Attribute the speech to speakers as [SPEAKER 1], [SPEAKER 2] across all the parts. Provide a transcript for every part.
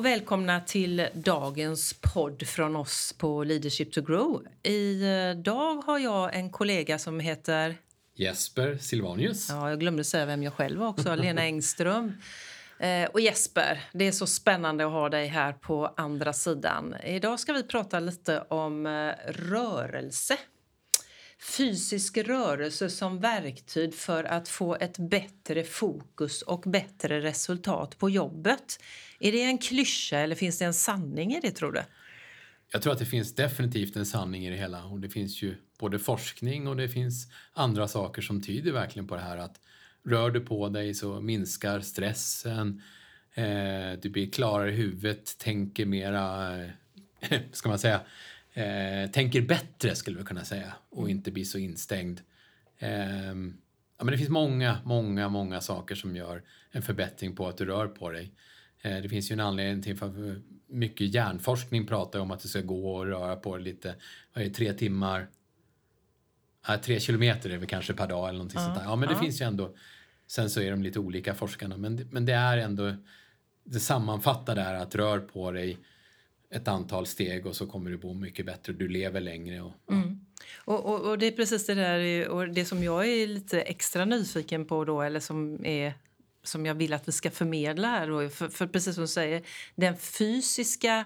[SPEAKER 1] Och välkomna till dagens podd från oss på Leadership to Grow. Idag har jag en kollega som heter...
[SPEAKER 2] Jesper Silvanius.
[SPEAKER 1] Ja, jag glömde säga vem jag själv var också, Lena Engström. Eh, och Jesper, det är så spännande att ha dig här på andra sidan. Idag ska vi prata lite om eh, rörelse. Fysisk rörelse som verktyg för att få ett bättre fokus och bättre resultat på jobbet. Är det en klyscha eller finns det en sanning i det, tror du?
[SPEAKER 2] Jag tror att det finns definitivt en sanning i det hela och det finns ju både forskning och det finns andra saker som tyder verkligen på det här att rör du på dig så minskar stressen, eh, du blir klarare i huvudet, tänker mera, eh, ska man säga, eh, tänker bättre skulle vi kunna säga och inte blir så instängd. Eh, ja, men det finns många, många, många saker som gör en förbättring på att du rör på dig. Eh, det finns ju en anledning till för mycket hjärnforskning pratar om att du ska gå och röra på dig lite, vad är det, tre timmar, ja, tre kilometer är det kanske per dag eller någonting
[SPEAKER 1] Ja,
[SPEAKER 2] sånt där. Ja, men det
[SPEAKER 1] ja.
[SPEAKER 2] finns ju ändå, sen så är de lite olika forskarna, men, men det är ändå, det sammanfattar det här att rör på dig ett antal steg och så kommer du bo mycket bättre, och du lever längre och ja.
[SPEAKER 1] Mm. Och, och, och det är precis det där och det som jag är lite extra nyfiken på då eller som är som jag vill att vi ska förmedla här då, för, för precis som du säger den fysiska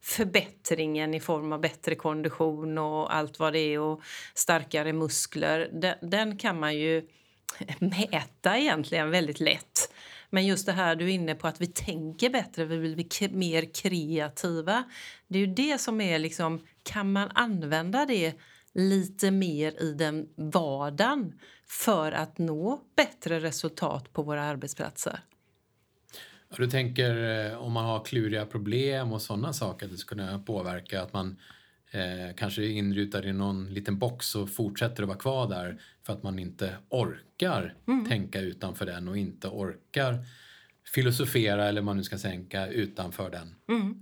[SPEAKER 1] förbättringen i form av bättre kondition och allt vad det är och starkare muskler den, den kan man ju mäta egentligen väldigt lätt. Men just det här du är inne på att vi tänker bättre, vi blir mer kreativa. Det är ju det som är liksom, kan man använda det lite mer i den vardagen för att nå bättre resultat på våra arbetsplatser?
[SPEAKER 2] Du tänker eh, om man har kluriga problem och sådana saker, att det skulle kunna påverka att man eh, kanske inrutad i någon liten box och fortsätter att vara kvar där för att man inte orkar tänka utanför den och inte orkar filosofera eller man nu ska tänka utanför den.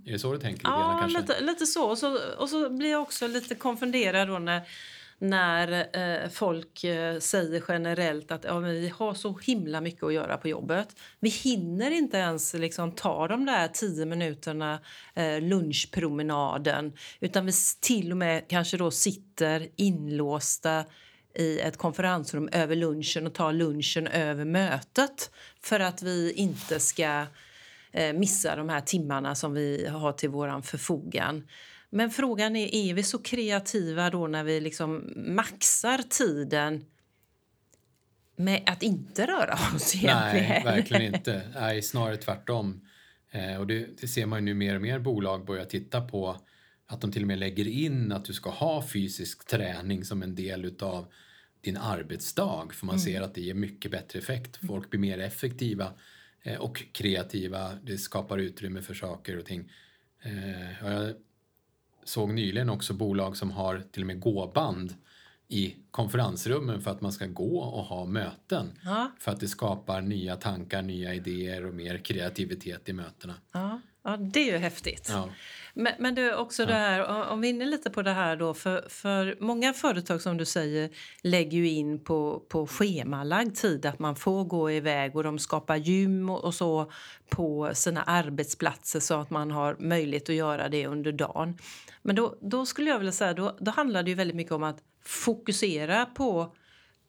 [SPEAKER 2] Är det så du tänker?
[SPEAKER 1] Ja,
[SPEAKER 2] kanske?
[SPEAKER 1] lite, lite så. Och, så. och så blir jag också lite konfunderad då när, när eh, folk eh, säger generellt att ja, vi har så himla mycket att göra på jobbet. Vi hinner inte ens liksom, ta de där tio minuterna eh, lunchpromenaden utan vi till och med kanske då sitter inlåsta i ett konferensrum över lunchen och tar lunchen över mötet för att vi inte ska eh, missa de här timmarna som vi har till vår förfogan. Men frågan är, är vi så kreativa då när vi liksom maxar tiden med att inte röra oss egentligen?
[SPEAKER 2] Nej, verkligen inte. Nej, snarare tvärtom. Eh, och det, det ser man ju nu mer och mer bolag börja titta på att de till och med lägger in att du ska ha fysisk träning som en del utav din arbetsdag för man ser att det ger mycket bättre effekt. Folk blir mer effektiva eh, och kreativa. Det skapar utrymme för saker och ting. Eh, och jag såg nyligen också bolag som har till och med gåband i konferensrummen för att man ska gå och ha möten.
[SPEAKER 1] Ja.
[SPEAKER 2] För att det skapar nya tankar, nya idéer och mer kreativitet i mötena.
[SPEAKER 1] Ja, ja, det är ju häftigt.
[SPEAKER 2] Ja.
[SPEAKER 1] Men, men du, också det här, om- om vi är inne lite på det här då, för, för många företag som du säger lägger ju in på, på schemalagd tid att man får gå iväg och de skapar gym och, och så på sina arbetsplatser så att man har möjlighet att göra det under dagen. Men då, då skulle jag vilja säga, då, då handlar det ju väldigt mycket om att fokusera på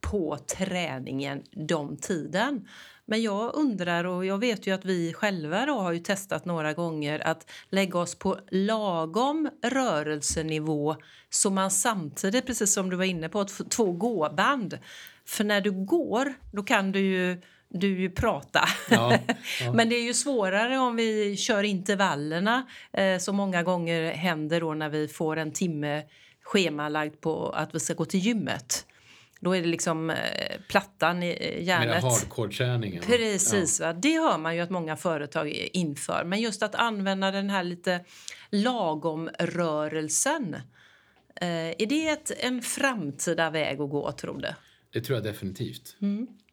[SPEAKER 1] på träningen de tiden. Men jag undrar, och jag vet ju att vi själva då har ju testat några gånger att lägga oss på lagom rörelsenivå så man samtidigt, precis som du var inne på, två gåband. För när du går, då kan du ju, du ju prata.
[SPEAKER 2] Ja, ja.
[SPEAKER 1] Men det är ju svårare om vi kör intervallerna eh, som många gånger händer då när vi får en timme schemalagd på att vi ska gå till gymmet. Då är det liksom eh, plattan i eh,
[SPEAKER 2] Mera
[SPEAKER 1] hjärnet.
[SPEAKER 2] hardcore-träningen.
[SPEAKER 1] Precis, va? det hör man ju att många företag inför. Men just att använda den här lite lagom-rörelsen. Eh, är det ett, en framtida väg att gå, tror du?
[SPEAKER 2] Det tror jag definitivt.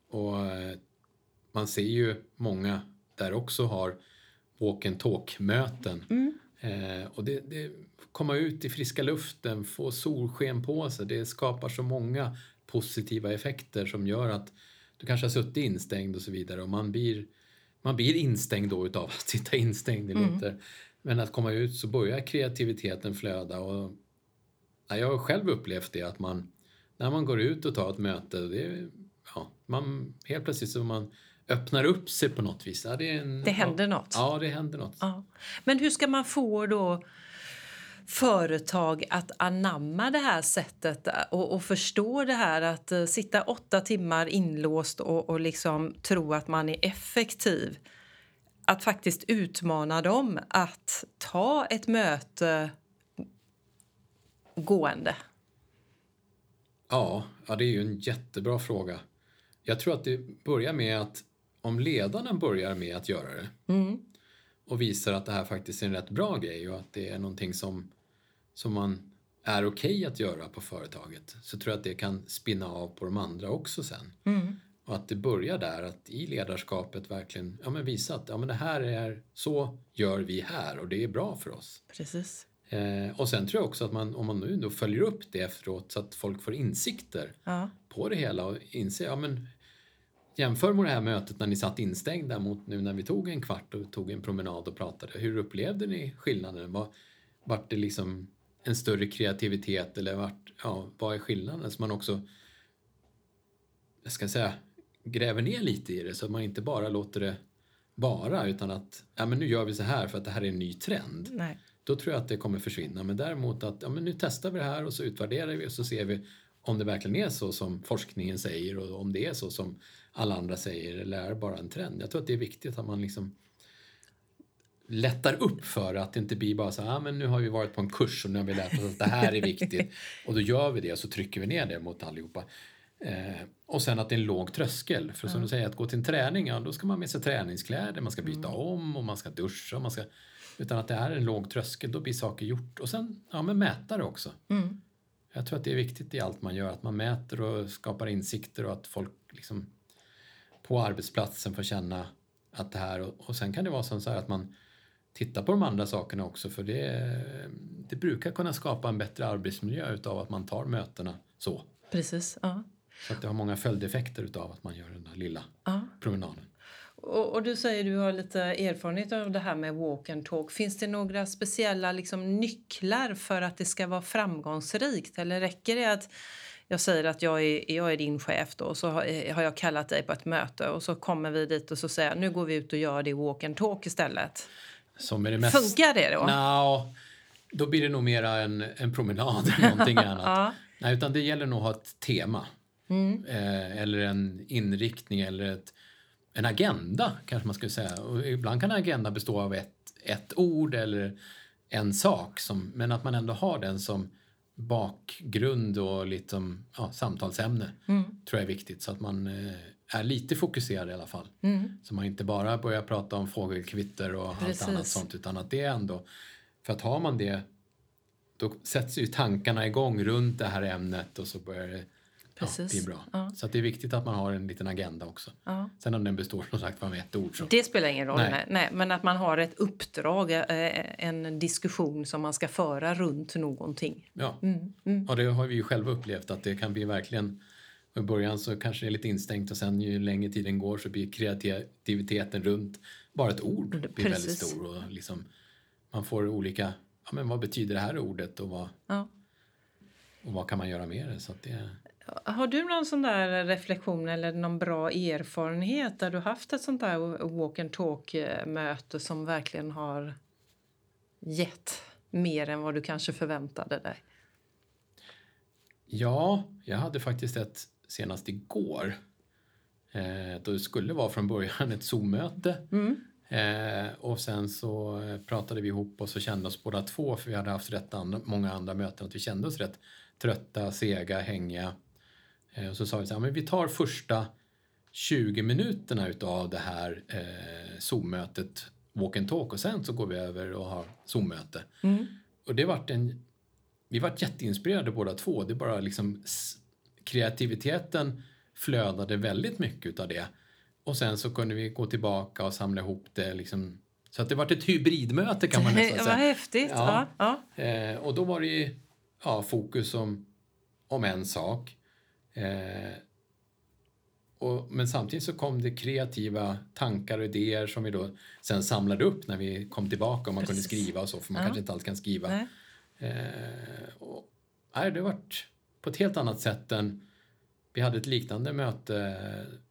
[SPEAKER 2] Och eh, man ser ju många där också har walk and talk-möten. Eh, och det, det, komma ut i friska luften, få solsken på sig, det skapar så många positiva effekter som gör att du kanske har suttit instängd och så vidare och man blir, man blir instängd då utav att sitta instängd i lite. Men att komma ut så börjar kreativiteten flöda och ja, jag har själv upplevt det att man när man går ut och tar ett möte, det, ja, man, helt plötsligt så man öppnar upp sig på något vis. Ja, det, är en,
[SPEAKER 1] Det händer
[SPEAKER 2] ja,
[SPEAKER 1] något.
[SPEAKER 2] Ja, det händer något.
[SPEAKER 1] Ja. Men hur ska man få då företag att anamma det här sättet och, och förstå det här att eh, sitta åtta timmar inlåst och, och liksom tro att man är effektiv? Att faktiskt utmana dem att ta ett möte gående.
[SPEAKER 2] Ja, ja, det är ju en jättebra fråga. Jag tror att det börjar med att om ledarna börjar med att göra det och visar att det här faktiskt är en rätt bra grej och att det är någonting som, som man är okej att göra på företaget så tror jag att det kan spinna av på de andra också sen. Och att det börjar där, att i ledarskapet verkligen ja, men visa att ja, men det här är, så gör vi här och det är bra för oss.
[SPEAKER 1] Precis.
[SPEAKER 2] Eh, och sen tror jag också att man, om man nu då följer upp det efteråt så att folk får insikter
[SPEAKER 1] Ja.
[SPEAKER 2] på det hela och inser, ja men jämför med det här mötet när ni satt instängda mot nu när vi tog en kvart och tog en promenad och pratade. Hur upplevde ni skillnaden? Var, vart det liksom en större kreativitet eller vart, ja, vad är skillnaden? Så man också, jag ska säga, gräver ner lite i det så att man inte bara låter det vara utan att, ja men nu gör vi så här för att det här är en ny trend
[SPEAKER 1] Nej.
[SPEAKER 2] då tror jag att det kommer försvinna. Men däremot att ja, men nu testar vi det här och så utvärderar vi och så ser vi om det verkligen är så som forskningen säger och om det är så som alla andra säger eller är bara en trend. Jag tror att det är viktigt att man liksom lättar upp för att det inte blir bara så här, ah, men nu har vi varit på en kurs och nu har vi lärt oss att det här är viktigt och då gör vi det och så trycker vi ner det mot allihopa. Eh, och sen att det är en låg tröskel. För som du säger, att gå till en träning, ja, då ska man med sig träningskläder, man ska byta om och man ska duscha. Och man ska, utan att det är en låg tröskel, då blir saker gjort. Och sen ja, men mäta det också. Jag tror att det är viktigt i allt man gör, att man mäter och skapar insikter och att folk liksom på arbetsplatsen får känna att det här och, och sen kan det vara som så här att man tittar på de andra sakerna också för det, det brukar kunna skapa en bättre arbetsmiljö utav att man tar mötena så.
[SPEAKER 1] Precis. Ja.
[SPEAKER 2] Så att det har många följdeffekter utav att man gör den där lilla
[SPEAKER 1] Ja.
[SPEAKER 2] promenaden.
[SPEAKER 1] Och, och du säger du har lite erfarenhet av det här med walk and talk. Finns det några speciella liksom, nycklar för att det ska vara framgångsrikt? Eller räcker det att jag säger att jag är, jag är din chef då, och så har, eh, har jag kallat dig på ett möte och så kommer vi dit och så säger nu går vi ut och gör det walk and talk istället.
[SPEAKER 2] Som är det mest...
[SPEAKER 1] Funkar det då?
[SPEAKER 2] Nå, då blir det nog mera en, en promenad än någonting annat.
[SPEAKER 1] Ja. Mm.
[SPEAKER 2] Nej, utan det gäller nog att ha ett tema. Eh, eller en inriktning eller ett, en agenda kanske man skulle säga. Och ibland kan en agenda bestå av ett, ett ord eller en sak. Som, men att man ändå har den som bakgrund och lite som ja, samtalsämne
[SPEAKER 1] Mm.
[SPEAKER 2] tror jag är viktigt. Så att man eh, är lite fokuserad i alla fall.
[SPEAKER 1] Mm.
[SPEAKER 2] Så man inte bara börjar prata om fågelkvitter och
[SPEAKER 1] Precis.
[SPEAKER 2] allt annat sånt utan att det är ändå... För att har man det då sätts ju tankarna igång runt det här ämnet och så börjar det ja,
[SPEAKER 1] Precis.
[SPEAKER 2] bli bra.
[SPEAKER 1] Ja.
[SPEAKER 2] Så det är viktigt att man har en liten agenda också.
[SPEAKER 1] Ja.
[SPEAKER 2] Sen om den består som sagt av ett ord så...
[SPEAKER 1] Det spelar ingen roll,
[SPEAKER 2] Nej.
[SPEAKER 1] nej. Nej, men att man har ett uppdrag, eh, en diskussion som man ska föra runt någonting.
[SPEAKER 2] Ja.
[SPEAKER 1] Mm,
[SPEAKER 2] Och det har vi ju själva upplevt att det kan bli verkligen... I början så kanske det är lite instängt och sen ju längre tiden går så blir kreativiteten runt bara ett ord blir väldigt stor. Och liksom, man får olika... Ja, men vad betyder det här ordet och vad,
[SPEAKER 1] Ja.
[SPEAKER 2] och vad kan man göra med det? Så det
[SPEAKER 1] Har du någon sån där reflektion eller någon bra erfarenhet där du haft ett sånt där walk and talk-möte som verkligen har gett mer än vad du kanske förväntade dig?
[SPEAKER 2] Ja, jag hade faktiskt ett senast igår. Eh, då det skulle vara från början ett Zoom-möte. Eh, och sen så eh, pratade vi ihop oss och kände oss båda två, för vi hade haft rätt många andra möten, att vi kände oss rätt trötta, sega, hängiga. Eh, och så sa vi så här, men vi tar första 20 minuterna utav det här eh, Zoom-mötet, walk and talk, och sen så går vi över och har Zoom-möte. Och det vart en vi vart jätteinspirerade båda två. Det bara liksom kreativiteten flödade väldigt mycket av det. Och sen så kunde vi gå tillbaka och samla ihop det. Liksom. Så att det var ett hybridmöte kan man nästan säga.
[SPEAKER 1] Vad häftigt. Ja. Ja,
[SPEAKER 2] ja. Eh, och då var det ju ja, fokus om, om en sak. Eh, och, men samtidigt så kom det kreativa tankar och idéer som vi då sen samlade upp när vi kom tillbaka och man Precis. kunde skriva och så, för man ja. kanske inte alltid kan skriva. Eh, och, nej, det har varit på ett helt annat sätt än... Vi hade ett liknande möte,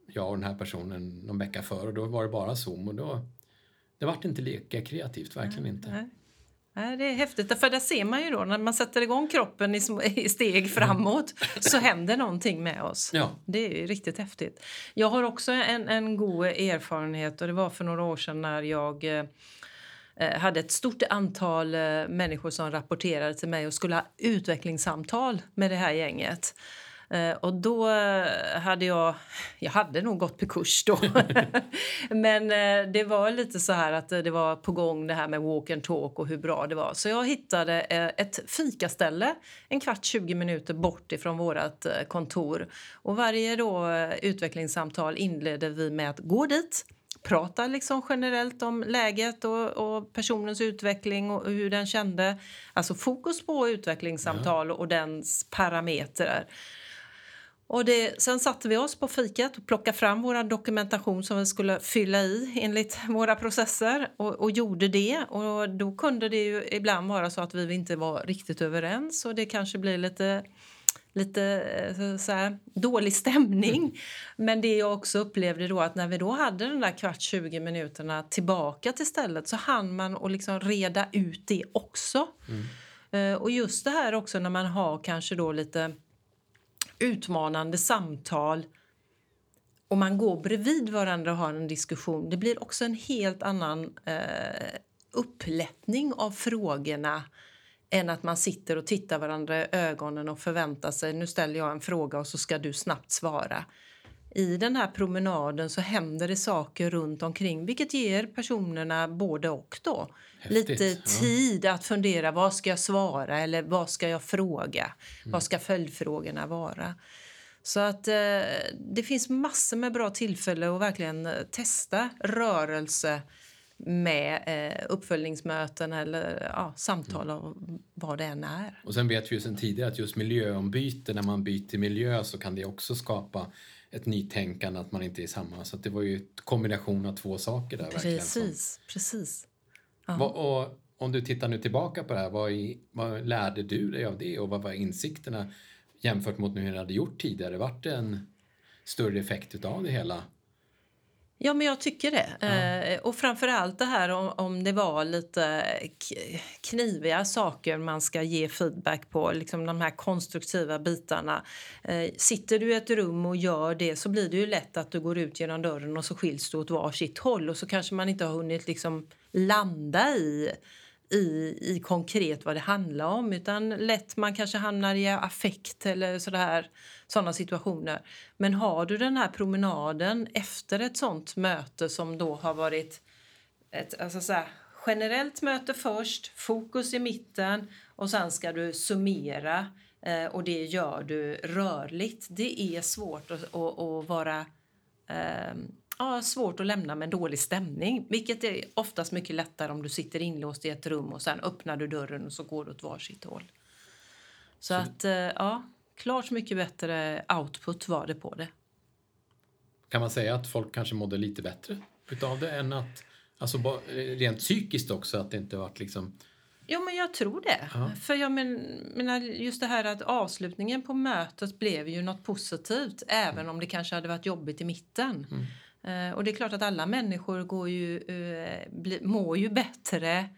[SPEAKER 2] jag och den här personen, någon vecka före och då var det bara Zoom och då... Det vart inte lika kreativt, verkligen
[SPEAKER 1] nej,
[SPEAKER 2] inte.
[SPEAKER 1] Nej. Nej, det är häftigt, för där ser man ju då när man sätter igång kroppen i, steg framåt så händer någonting med oss.
[SPEAKER 2] Ja.
[SPEAKER 1] Det är riktigt häftigt. Jag har också en, en god erfarenhet och det var för några år sedan när jag eh, eh hade ett stort antal eh, människor som rapporterade till mig och skulle ha utvecklingssamtal med det här gänget. Eh, och då eh, hade jag... Jag hade nog gått på kurs då. Men eh, det var lite så här att det var på gång det här med walk and talk och hur bra det var. Så jag hittade ett fikaställe en kvart, 20 minuter bort ifrån vårt kontor. Och varje då utvecklingssamtal inledde vi med att gå dit prata liksom generellt om läget och, och, personens utveckling och hur den kände. Alltså fokus på utvecklingssamtal och dens parametrar. Och det, sen satte vi oss på fiket och plockade fram vår dokumentation som vi skulle fylla i enligt våra processer och, och, gjorde det. Och då kunde det ju ibland vara så att vi inte var riktigt överens och det kanske blir lite lite eh, så här, dålig stämning. Mm. Men det jag också upplevde då att när vi då hade den där kvart 20 minuterna tillbaka till stället så hann man att liksom reda ut det också. Mm. Uh, och just det här också när man har kanske då lite utmanande samtal och man går bredvid varandra och har en diskussion. Det blir också en helt annan eh, upplättning av frågorna än att man sitter och tittar varandra i ögonen och förväntar sig nu ställer jag en fråga och så ska du snabbt svara. I den här promenaden så händer det saker runt omkring vilket ger personerna både och. då. Häftigt, Lite tid ja. att fundera vad ska jag svara eller vad ska jag fråga. Mm. Vad ska följdfrågorna vara? Så att eh, det finns massor med bra tillfällen att verkligen eh, testa rörelse med eh, uppföljningsmöten eller ja, samtal mm. och vad det än är.
[SPEAKER 2] Och sen vet vi ju sen tidigare att just miljöombyte, när man byter miljö så kan det också skapa ett nytänkande, att man inte är samma. Så det var ju en kombination av två saker där.
[SPEAKER 1] Precis, verkligen, precis.
[SPEAKER 2] Vad, och om du tittar nu tillbaka på det här, vad, i, vad lärde du dig av det och vad var insikterna jämfört mot hur du hade gjort tidigare? Vart det en större effekt av det hela?
[SPEAKER 1] Ja, men jag tycker det. Ja. Eh, och framför allt det här om, om det var lite kniviga saker man ska ge feedback på, liksom de här konstruktiva bitarna. Eh, sitter du i ett rum och gör det så blir det ju lätt att du går ut genom dörren och så skiljs du åt varsitt håll och så kanske man inte har hunnit liksom landa i i, i konkret vad det handlar om utan lätt man kanske hamnar i affekt eller sådär, sådana situationer. Men har du den här promenaden efter ett sånt möte som då har varit ett alltså så här, generellt möte först, fokus i mitten och sen ska du summera eh, och det gör du rörligt. Det är svårt att, att, att vara eh, ja, svårt att lämna med en dålig stämning. Vilket är oftast mycket lättare om du sitter inlåst i ett rum och sen öppnar du dörren och så går du åt varsitt håll. Så, så att, eh, ja, klart mycket bättre output var det på det.
[SPEAKER 2] Kan man säga att folk kanske mådde lite bättre utav det än att, alltså rent psykiskt också, att det inte varit liksom
[SPEAKER 1] Jo, men jag tror det. Ja. För jag menar, just det här att avslutningen på mötet blev ju något positivt även mm. om det kanske hade varit jobbigt i mitten. Mm. Eh, och det är klart att alla människor går ju, eh, mår ju bättre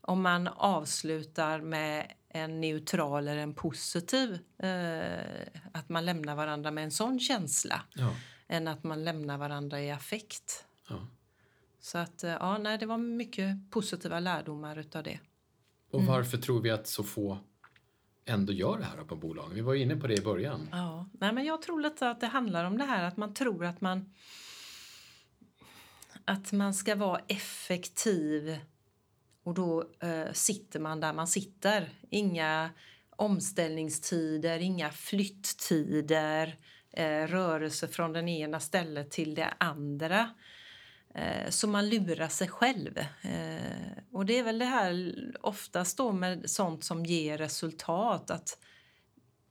[SPEAKER 1] om man avslutar med en neutral eller en positiv... Eh, att man lämnar varandra med en sån känsla ja. än att man lämnar varandra i affekt. Ja. Så att, ja, nej, det var mycket positiva lärdomar utav det.
[SPEAKER 2] Och mm. varför tror vi att så få ändå gör det här på bolagen? Vi var inne på det i början.
[SPEAKER 1] Ja, nej, men jag tror lite att det handlar om det här att man tror att man att man ska vara effektiv och då eh, sitter man där man sitter. Inga omställningstider, inga flytttider, eh, rörelse från den ena stället till det andra. Eh, så man lurar sig själv. Eh, och det är väl det här oftast då med sånt som ger resultat. att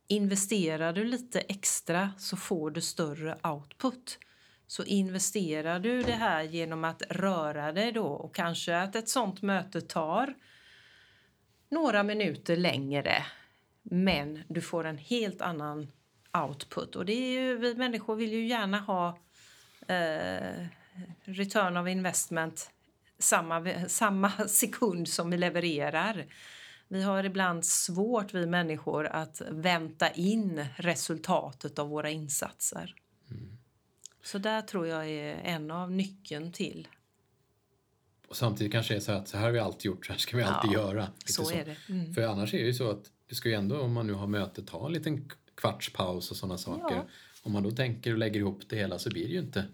[SPEAKER 1] Investerar du lite extra så får du större output. Så investerar du det här genom att röra dig då och kanske att ett sånt möte tar några minuter längre men du får en helt annan output. Och det är ju, vi människor vill ju gärna ha eh, return of investment samma, samma sekund som vi levererar. Vi har ibland svårt, vi människor, att vänta in resultatet av våra insatser. Mm. Så där tror jag är en av nyckeln till.
[SPEAKER 2] Och samtidigt kanske det är så att så här har vi alltid gjort, så här ska vi alltid ja, göra.
[SPEAKER 1] Så, så, är det. Mm.
[SPEAKER 2] För annars är det ju så att du ska ju ändå, om man nu har möte, ta en liten kvartspaus och sådana saker. Ja. Om man då tänker och lägger ihop det hela så blir det ju inte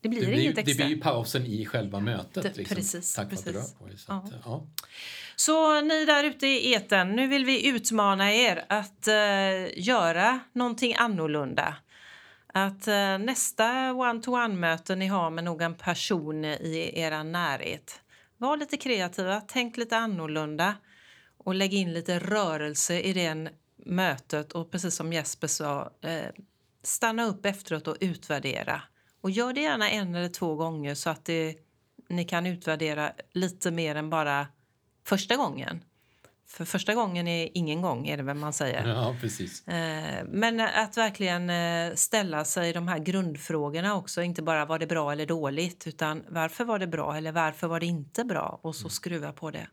[SPEAKER 1] det blir, det blir, inget extra.
[SPEAKER 2] Det blir ju pausen i själva mötet. Det, liksom,
[SPEAKER 1] precis.
[SPEAKER 2] Tack
[SPEAKER 1] precis.
[SPEAKER 2] vare att du på dig. Så, ja. Att, ja.
[SPEAKER 1] så ni där ute i eten, nu vill vi utmana er att uh, göra någonting annorlunda. Att eh, nästa one-to-one-möte ni har med någon person i er närhet, var lite kreativa, tänk lite annorlunda och lägg in lite rörelse i det mötet och precis som Jesper sa, eh, stanna upp efteråt och utvärdera. Och gör det gärna en eller två gånger så att det, ni kan utvärdera lite mer än bara första gången. För första gången är ingen gång, är det väl man säger.
[SPEAKER 2] Ja, precis.
[SPEAKER 1] Eh, men att verkligen eh, ställa sig de här grundfrågorna också. Inte bara var det bra eller dåligt, utan varför var det bra eller varför var det inte bra? Och så mm. skruva på det.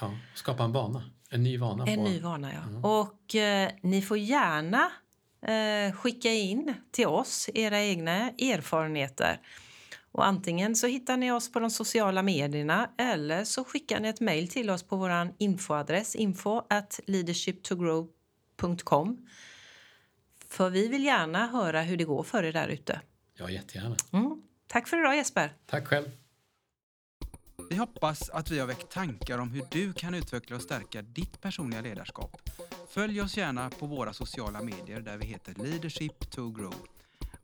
[SPEAKER 2] Ja, skapa en vana. En ny vana.
[SPEAKER 1] En
[SPEAKER 2] på.
[SPEAKER 1] ny vana, ja. Mm. Och eh, ni får gärna eh, skicka in till oss era egna erfarenheter. Och antingen så hittar ni oss på de sociala medierna eller så skickar ni ett mejl till oss på vår infoadress info at leadershiptogrow.com. För vi vill gärna höra hur det går för er där ute.
[SPEAKER 2] Ja, jättegärna.
[SPEAKER 1] Mm. Tack för idag Jesper.
[SPEAKER 2] Tack själv.
[SPEAKER 3] Vi hoppas att vi har väckt tankar om hur du kan utveckla och stärka ditt personliga ledarskap. Följ oss gärna på våra sociala medier där vi heter Leadership to Grow.